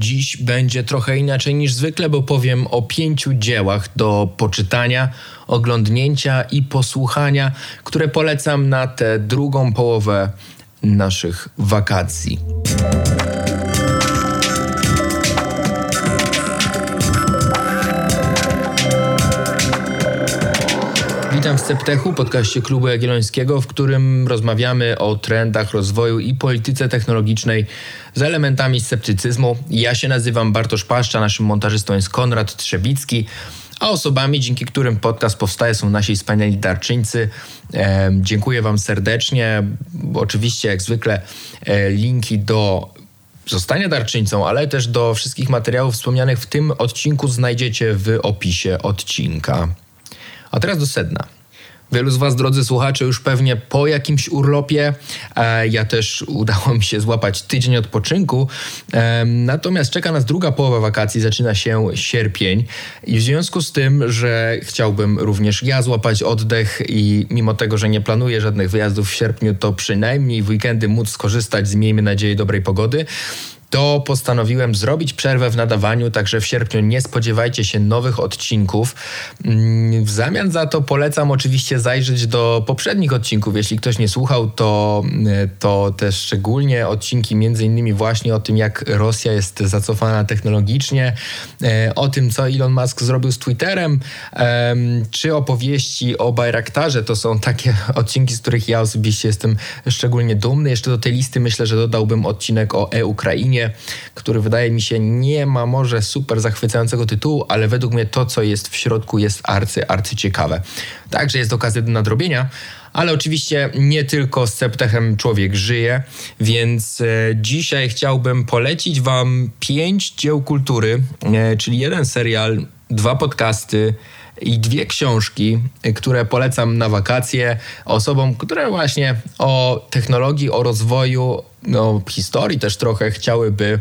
Dziś będzie trochę inaczej niż zwykle, bo powiem o pięciu dziełach do poczytania, oglądnięcia i posłuchania, które polecam na tę drugą połowę naszych wakacji. Witam w Septechu, podcaście Klubu Jagiellońskiego, w którym rozmawiamy o trendach rozwoju i polityce technologicznej z elementami sceptycyzmu. Ja się nazywam Bartosz Paszcza, naszym montażystą jest Konrad Trzebicki, a osobami, dzięki którym podcast powstaje, są nasi wspaniali darczyńcy. E, dziękuję Wam serdecznie. Oczywiście, jak zwykle, e, linki do zostania darczyńcą, ale też do wszystkich materiałów wspomnianych w tym odcinku znajdziecie w opisie odcinka. A teraz do sedna. Wielu z Was, drodzy słuchacze, już pewnie po jakimś urlopie. E, ja też udało mi się złapać tydzień odpoczynku. E, natomiast czeka nas druga połowa wakacji, zaczyna się sierpień. I w związku z tym, że chciałbym również ja złapać oddech i mimo tego, że nie planuję żadnych wyjazdów w sierpniu, to przynajmniej w weekendy móc skorzystać z, miejmy nadzieję, dobrej pogody to postanowiłem zrobić przerwę w nadawaniu, także w sierpniu nie spodziewajcie się nowych odcinków. Mm, w zamian za to polecam oczywiście zajrzeć do poprzednich odcinków. Jeśli ktoś nie słuchał, to, e, to też szczególnie odcinki między innymi właśnie o tym, jak Rosja jest zacofana technologicznie, e, o tym, co Elon Musk zrobił z Twitterem, czy opowieści o Bayraktarze. To są takie odcinki, z których ja osobiście jestem szczególnie dumny. Jeszcze do tej listy myślę, że dodałbym odcinek o e-Ukrainie, który wydaje mi się nie ma może super zachwycającego tytułu, ale według mnie to, co jest w środku jest arcy, arcy ciekawe. Także jest okazja do nadrobienia. Ale oczywiście nie tylko z Septechem człowiek żyje, więc e, dzisiaj chciałbym polecić Wam pięć dzieł kultury, e, czyli jeden serial, dwa podcasty, i dwie książki, które polecam na wakacje osobom, które właśnie o technologii, o rozwoju, no, historii też trochę chciałyby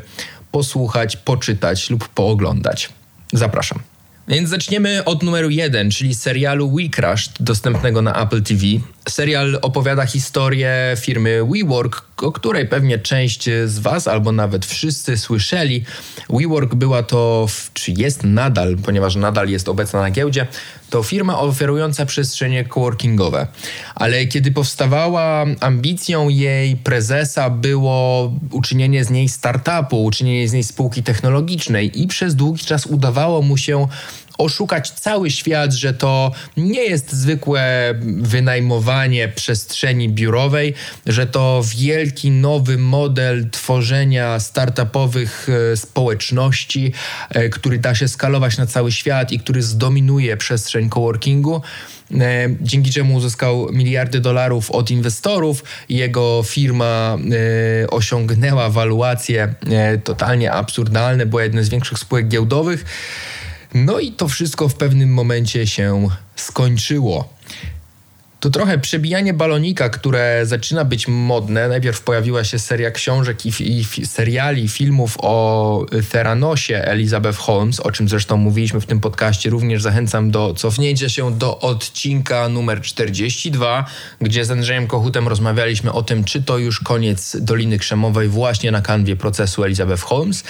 posłuchać, poczytać lub pooglądać. Zapraszam. Więc zaczniemy od numeru jeden, czyli serialu We Crashed, dostępnego na Apple TV. Serial opowiada historię firmy WeWork, o której pewnie część z Was, albo nawet wszyscy słyszeli. WeWork była to, czy jest nadal, ponieważ nadal jest obecna na giełdzie, to firma oferująca przestrzenie coworkingowe. Ale kiedy powstawała, ambicją jej prezesa było uczynienie z niej startupu, uczynienie z niej spółki technologicznej i przez długi czas udawało mu się oszukać cały świat, że to nie jest zwykłe wynajmowanie przestrzeni biurowej, że to wielki nowy model tworzenia startupowych e, społeczności, e, który da się skalować na cały świat i który zdominuje przestrzeń coworkingu e, dzięki czemu uzyskał miliardy dolarów od inwestorów. Jego firma osiągnęła waluacje totalnie absurdalne, była jedną z większych spółek giełdowych. No i to wszystko w pewnym momencie się skończyło. To trochę przebijanie balonika, które zaczyna być modne. Najpierw pojawiła się seria książek i, i seriali, filmów o Theranosie Elizabeth Holmes, o czym zresztą mówiliśmy w tym podcaście. Również zachęcam do cofnięcia się do odcinka numer 42, gdzie z Andrzejem Kochutem rozmawialiśmy o tym, czy to już koniec Doliny Krzemowej właśnie na kanwie procesu Elizabeth Holmes.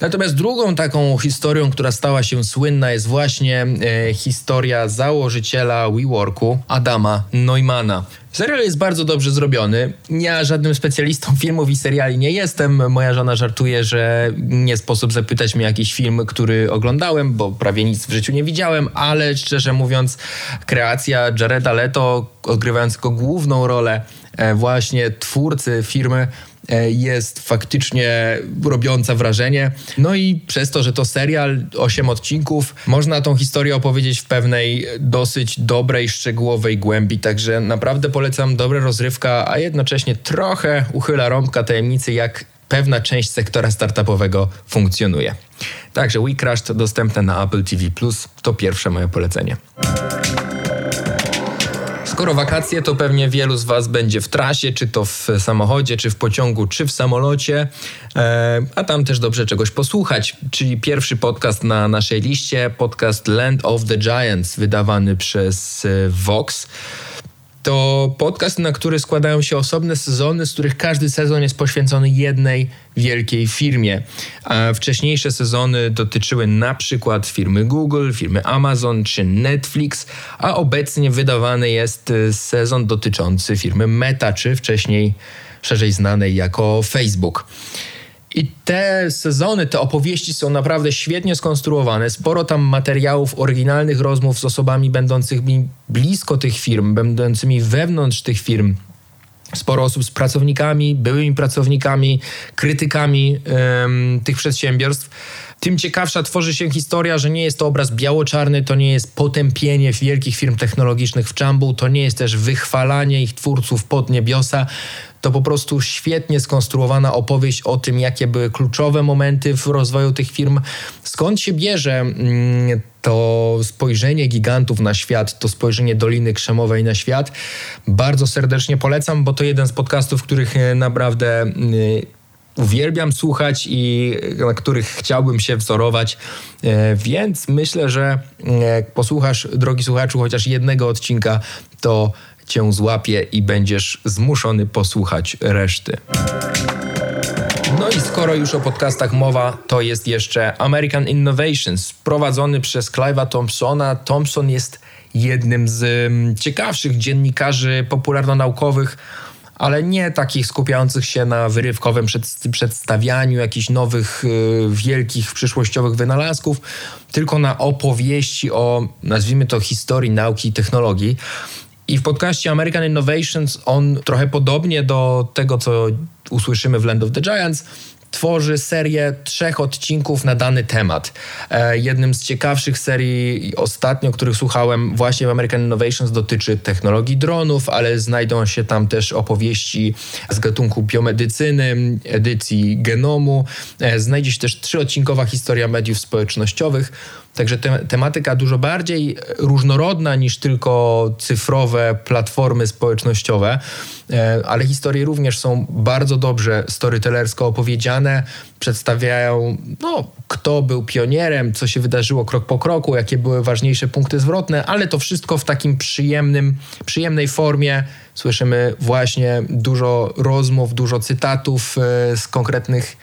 Natomiast drugą taką historią, która stała się słynna jest właśnie e, historia założyciela WeWorku, Adama Neumana. Serial jest bardzo dobrze zrobiony. Ja żadnym specjalistą filmów i seriali nie jestem. Moja żona żartuje, że nie sposób zapytać mnie jakiś film, który oglądałem, bo prawie nic w życiu nie widziałem, ale szczerze mówiąc, kreacja Jareda Leto, odgrywającego główną rolę właśnie twórcy firmy, E, jest faktycznie robiąca wrażenie. No i przez to, że to serial, 8 odcinków, można tą historię opowiedzieć w pewnej dosyć dobrej, szczegółowej głębi. Także naprawdę polecam dobre rozrywka, a jednocześnie trochę uchyla rąbka tajemnicy, jak pewna część sektora startupowego funkcjonuje. Także We Crashed dostępne na Apple TV+, to pierwsze moje polecenie. Skoro wakacje, to pewnie wielu z Was będzie w trasie, czy to w samochodzie, czy w pociągu, czy w samolocie, e, a tam też dobrze czegoś posłuchać. Czyli pierwszy podcast na naszej liście, podcast Land of the Giants, wydawany przez e, Vox. To podcast, na który składają się osobne sezony, z których każdy sezon jest poświęcony jednej wielkiej firmie. A wcześniejsze sezony dotyczyły na przykład firmy Google, firmy Amazon czy Netflix, a obecnie wydawany jest y, sezon dotyczący firmy Meta, czy wcześniej szerzej znanej jako Facebook. I te sezony, te opowieści są naprawdę świetnie skonstruowane. Sporo tam materiałów, oryginalnych rozmów z osobami będącymi blisko tych firm, będącymi wewnątrz tych firm. Sporo osób z pracownikami, byłymi pracownikami, krytykami ym, tych przedsiębiorstw. Tym ciekawsza tworzy się historia, że nie jest to obraz biało-czarny, to nie jest potępienie wielkich firm technologicznych w czambu, to nie jest też wychwalanie ich twórców pod niebiosa to po prostu świetnie skonstruowana opowieść o tym, jakie były kluczowe momenty w rozwoju tych firm, skąd się bierze mm, to spojrzenie gigantów na świat, to spojrzenie Doliny Krzemowej na świat. Bardzo serdecznie polecam, bo to jeden z podcastów, których e, naprawdę mm, uwielbiam słuchać i na których chciałbym się wzorować, e, więc myślę, że jak posłuchasz, drogi słuchaczu, chociaż jednego odcinka, to cię złapie i będziesz zmuszony posłuchać reszty. No i skoro już o podcastach mowa, to jest jeszcze American Innovations, prowadzony przez Clive'a Thompsona. Thompson jest jednym z mm, ciekawszych dziennikarzy popularno-naukowych, ale nie takich skupiających się na wyrywkowym przedstawianiu jakichś nowych, y, wielkich, przyszłościowych wynalazków, tylko na opowieści o, nazwijmy to, historii nauki i technologii. I w podcaście American Innovations on trochę podobnie do tego, co usłyszymy w Land of the Giants, tworzy serię trzech odcinków na dany temat. E, jednym z ciekawszych serii ostatnio, których słuchałem właśnie w American Innovations dotyczy technologii dronów, ale znajdą się tam też opowieści z gatunku biomedycyny, edycji genomu. E, znajdzie się też trzyodcinkowa historia mediów społecznościowych Także te, tematyka dużo bardziej różnorodna niż tylko cyfrowe platformy społecznościowe, ale historie również są bardzo dobrze storytellersko opowiedziane, przedstawiają, no, kto był pionierem, co się wydarzyło krok po kroku, jakie były ważniejsze punkty zwrotne, ale to wszystko w takim przyjemnym, przyjemnej formie. Słyszymy właśnie dużo rozmów, dużo cytatów e, z konkretnych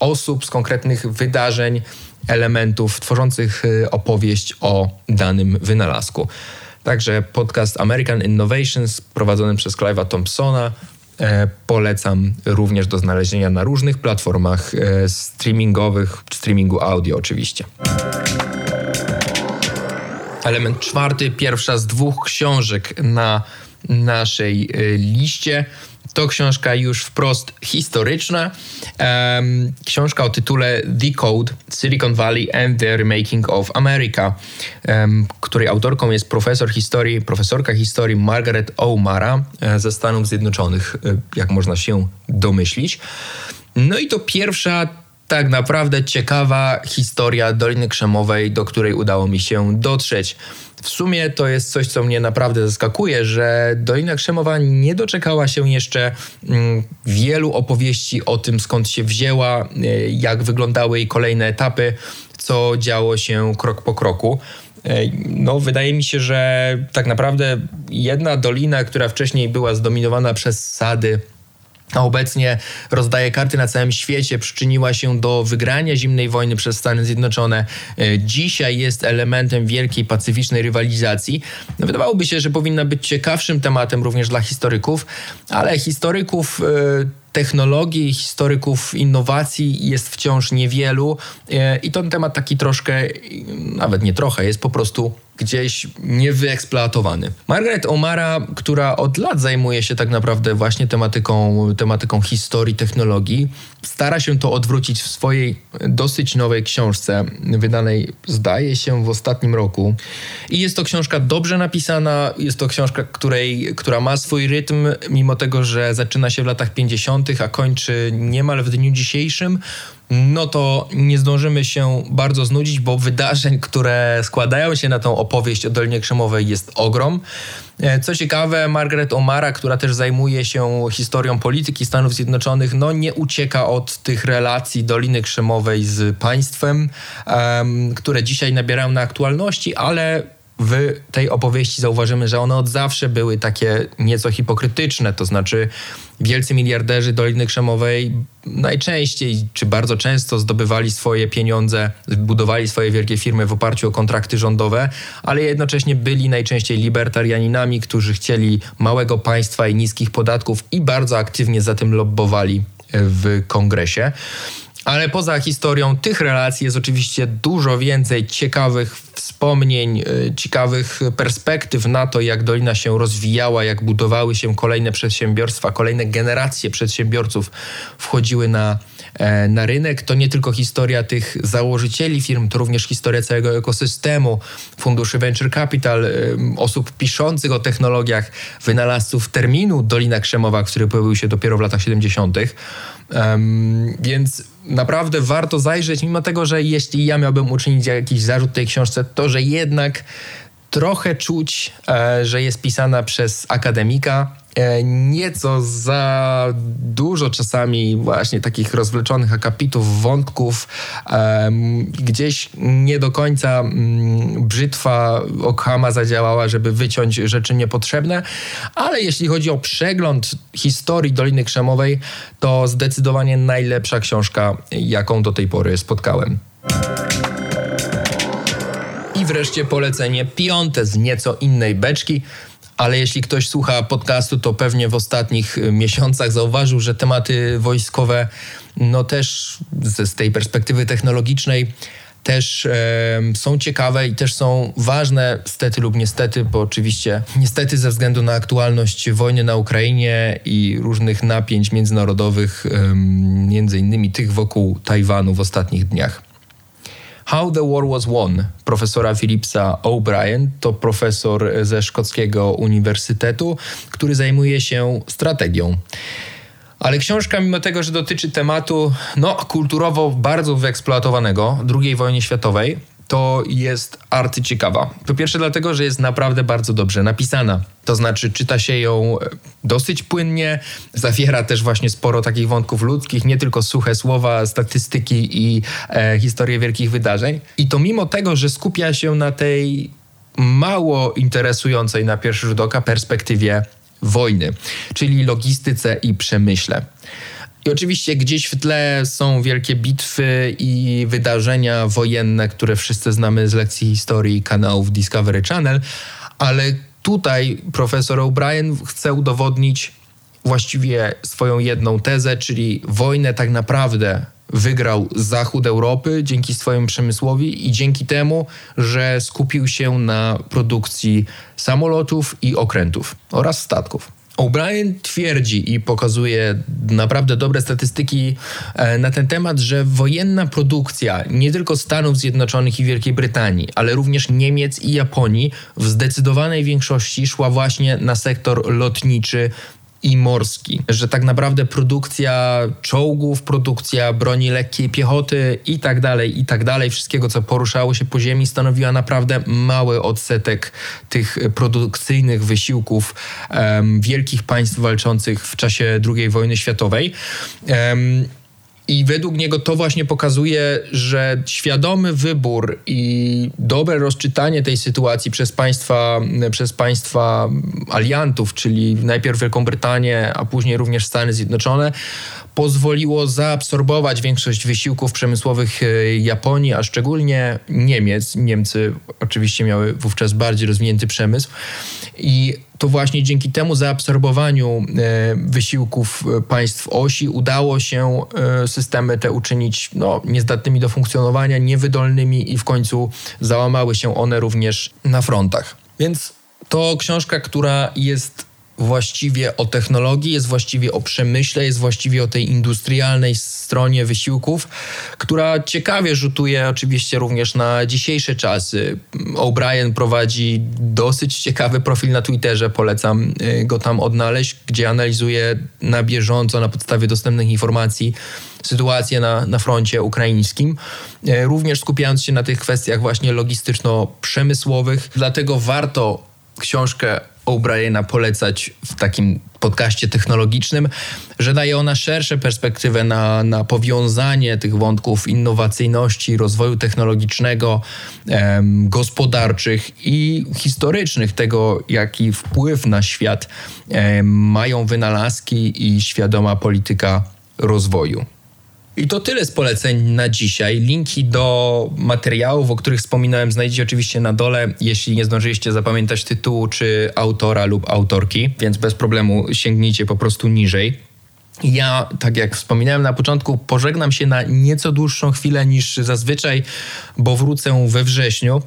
osób, z konkretnych wydarzeń elementów tworzących y, opowieść o danym wynalazku. Także podcast American Innovations prowadzony przez Clive'a Thompsona e, polecam również do znalezienia na różnych platformach e, streamingowych, streamingu audio oczywiście. Element czwarty, pierwsza z dwóch książek na naszej e, liście to książka już wprost historyczna. Um, książka o tytule The Code Silicon Valley and the Remaking of America, um, której autorką jest profesor historii, profesorka historii Margaret O'Mara e, ze Stanów Zjednoczonych, e, jak można się domyślić. No i to pierwsza tak naprawdę ciekawa historia Doliny Krzemowej, do której udało mi się dotrzeć. W sumie to jest coś, co mnie naprawdę zaskakuje, że Dolina Krzemowa nie doczekała się jeszcze mm, wielu opowieści o tym, skąd się wzięła, e, jak wyglądały jej kolejne etapy, co działo się krok po kroku. E, no, wydaje mi się, że tak naprawdę jedna dolina, która wcześniej była zdominowana przez sady, a obecnie rozdaje karty na całym świecie, przyczyniła się do wygrania zimnej wojny przez Stany Zjednoczone. E, dzisiaj jest elementem wielkiej pacyficznej rywalizacji. No, wydawałoby się, że powinna być ciekawszym tematem również dla historyków, ale historyków e, technologii, historyków innowacji jest wciąż niewielu e, i ten temat taki troszkę, nawet nie trochę, jest po prostu gdzieś niewyeksploatowany. Margaret O'Mara, która od lat zajmuje się tak naprawdę właśnie tematyką, tematyką historii, technologii, stara się to odwrócić w swojej dosyć nowej książce, wydanej zdaje się w ostatnim roku. I jest to książka dobrze napisana, jest to książka, której, która ma swój rytm, mimo tego, że zaczyna się w latach 50., a kończy niemal w dniu dzisiejszym no to nie zdążymy się bardzo znudzić, bo wydarzeń, które składają się na tą opowieść o Dolinie Krzemowej jest ogrom. E, co ciekawe, Margaret O'Mara, która też zajmuje się historią polityki Stanów Zjednoczonych, no nie ucieka od tych relacji Doliny Krzemowej z państwem, um, które dzisiaj nabierają na aktualności, ale w tej opowieści zauważymy, że one od zawsze były takie nieco hipokrytyczne, to znaczy wielcy miliarderzy Doliny Krzemowej najczęściej, czy bardzo często zdobywali swoje pieniądze, budowali swoje wielkie firmy w oparciu o kontrakty rządowe, ale jednocześnie byli najczęściej libertarianinami, którzy chcieli małego państwa i niskich podatków i bardzo aktywnie za tym lobbowali w kongresie. Ale poza historią tych relacji jest oczywiście dużo więcej ciekawych wspomnień, y, ciekawych perspektyw na to, jak Dolina się rozwijała, jak budowały się kolejne przedsiębiorstwa, kolejne generacje przedsiębiorców wchodziły na, e, na rynek. To nie tylko historia tych założycieli firm, to również historia całego ekosystemu, funduszy Venture Capital, y, osób piszących o technologiach, wynalazców terminu Dolina Krzemowa, który pojawił się dopiero w latach 70. Um, więc naprawdę warto zajrzeć, mimo tego, że jeśli ja miałbym uczynić jakiś zarzut tej książce, to że jednak trochę czuć, e, że jest pisana przez akademika, E, nieco za dużo czasami właśnie takich rozwleczonych akapitów, wątków, gdzieś nie do końca brzytwa Okhama zadziałała, żeby wyciąć rzeczy niepotrzebne, ale jeśli chodzi o przegląd historii Doliny Krzemowej, to zdecydowanie najlepsza książka, jaką do tej pory spotkałem. I wreszcie polecenie piąte z nieco innej beczki, ale jeśli ktoś słucha podcastu, to pewnie w ostatnich y, miesiącach zauważył, że tematy wojskowe, no też z, z tej perspektywy technologicznej, też e, są ciekawe i też są ważne, stety lub niestety, bo oczywiście niestety ze względu na aktualność wojny na Ukrainie i różnych napięć międzynarodowych, e, między innymi tych wokół Tajwanu w ostatnich dniach. How the War Was Won profesora Philipsa O'Brien. To profesor ze szkockiego uniwersytetu, który zajmuje się strategią. Ale książka, mimo tego, że dotyczy tematu no, kulturowo bardzo wyeksploatowanego II wojny światowej, to jest arcyciekawa. Po pierwsze dlatego, że jest naprawdę bardzo dobrze napisana. To znaczy czyta się ją e, dosyć płynnie, zawiera też właśnie sporo takich wątków ludzkich, nie tylko suche słowa, statystyki i e, historie wielkich wydarzeń. I to mimo tego, że skupia się na tej mało interesującej na pierwszy rzut oka perspektywie wojny, czyli logistyce i przemyśle. I oczywiście gdzieś w tle są wielkie bitwy i wydarzenia wojenne, które wszyscy znamy z lekcji historii kanałów Discovery Channel, ale tutaj profesor O'Brien chce udowodnić właściwie swoją jedną tezę, czyli wojnę tak naprawdę wygrał zachód Europy dzięki swojemu przemysłowi i dzięki temu, że skupił się na produkcji samolotów i okrętów oraz statków. O'Brien twierdzi i pokazuje naprawdę dobre statystyki e, na ten temat, że wojenna produkcja nie tylko Stanów Zjednoczonych i Wielkiej Brytanii, ale również Niemiec i Japonii w zdecydowanej większości szła właśnie na sektor lotniczy, i morski, że tak naprawdę produkcja czołgów, produkcja broni lekkiej piechoty i tak dalej, i tak dalej, wszystkiego co poruszało się po ziemi stanowiła naprawdę mały odsetek tych produkcyjnych wysiłków um, wielkich państw walczących w czasie II wojny światowej. Um, i według niego to właśnie pokazuje, że świadomy wybór i dobre rozczytanie tej sytuacji przez państwa, przez państwa aliantów, czyli najpierw Wielką Brytanię, a później również Stany Zjednoczone, pozwoliło zaabsorbować większość wysiłków przemysłowych e, Japonii, a szczególnie Niemiec. Niemcy oczywiście miały wówczas bardziej rozwinięty przemysł i to właśnie dzięki temu zaabsorbowaniu e, wysiłków e, państw osi udało się systemy te uczynić no, niezdatnymi do funkcjonowania, niewydolnymi i w końcu załamały się one również na frontach. Więc to książka, która jest właściwie o technologii, jest właściwie o przemyśle, jest właściwie o tej industrialnej stronie wysiłków, która ciekawie rzutuje oczywiście również na dzisiejsze czasy. O'Brien prowadzi dosyć ciekawy profil na Twitterze, polecam y, go tam odnaleźć, gdzie analizuje na bieżąco, na podstawie dostępnych informacji sytuację na, na froncie ukraińskim, y, również skupiając się na tych kwestiach właśnie logistyczno-przemysłowych. Dlatego warto książkę O'Briena polecać w takim podcaście technologicznym, że daje ona szersze perspektywę na, na powiązanie tych wątków innowacyjności, rozwoju technologicznego, em, gospodarczych i historycznych, tego jaki wpływ na świat em, mają wynalazki i świadoma polityka rozwoju. I to tyle z poleceń na dzisiaj. Linki do materiałów, o których wspominałem, znajdziecie oczywiście na dole, jeśli nie zdążyliście zapamiętać tytułu czy autora lub autorki, więc bez problemu sięgnijcie po prostu niżej. Ja, tak jak wspominałem na początku, pożegnam się na nieco dłuższą chwilę niż zazwyczaj, bo wrócę we wrześniu.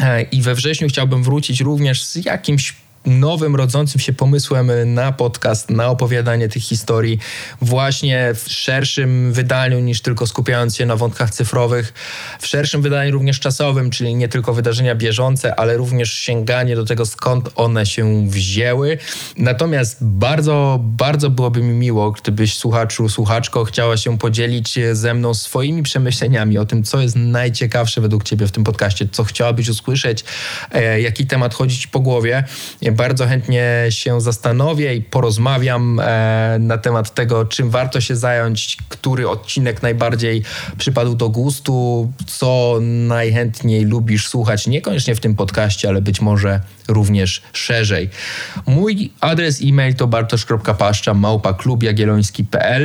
E, I we wrześniu chciałbym wrócić również z jakimś nowym, rodzącym się pomysłem na podcast, na opowiadanie tych historii właśnie w szerszym wydaniu niż tylko skupiając się na wątkach cyfrowych, w szerszym wydaniu również czasowym, czyli nie tylko wydarzenia bieżące, ale również sięganie do tego, skąd one się wzięły. Natomiast bardzo, bardzo byłoby mi miło, gdybyś słuchaczu, słuchaczko chciała się podzielić ze mną swoimi przemyśleniami o tym, co jest najciekawsze według ciebie w tym podcaście, co chciałabyś usłyszeć, e, jaki temat chodzi ci po głowie bardzo chętnie się zastanowię i porozmawiam e, na temat tego, czym warto się zająć, który odcinek najbardziej przypadł do gustu, co najchętniej lubisz słuchać, niekoniecznie w tym podcaście, ale być może również szerzej. Mój adres e-mail to bartosz.paszcza małpa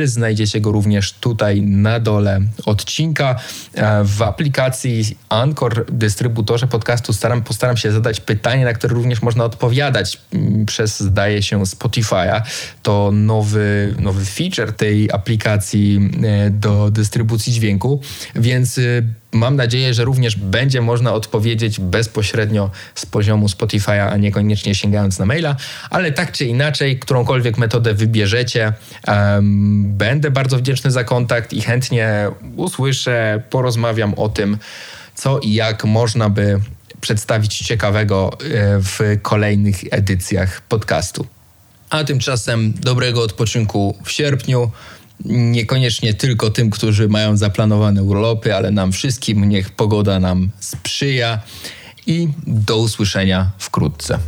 Znajdziecie go również tutaj na dole odcinka. E, w aplikacji Anchor, dystrybutorze podcastu staram, postaram się zadać pytanie, na które również można odpowiadać mm, przez, zdaje się, Spotify'a. To nowy, nowy feature tej aplikacji e, do dystrybucji dźwięku, więc e, Mam nadzieję, że również będzie można odpowiedzieć bezpośrednio z poziomu Spotify'a, a niekoniecznie sięgając na maila, ale tak czy inaczej, którąkolwiek metodę wybierzecie, um, będę bardzo wdzięczny za kontakt i chętnie usłyszę, porozmawiam o tym, co i jak można by przedstawić ciekawego e, w kolejnych edycjach podcastu. A tymczasem dobrego odpoczynku w sierpniu niekoniecznie tylko tym, którzy mają zaplanowane urlopy, ale nam wszystkim niech pogoda nam sprzyja i do usłyszenia wkrótce.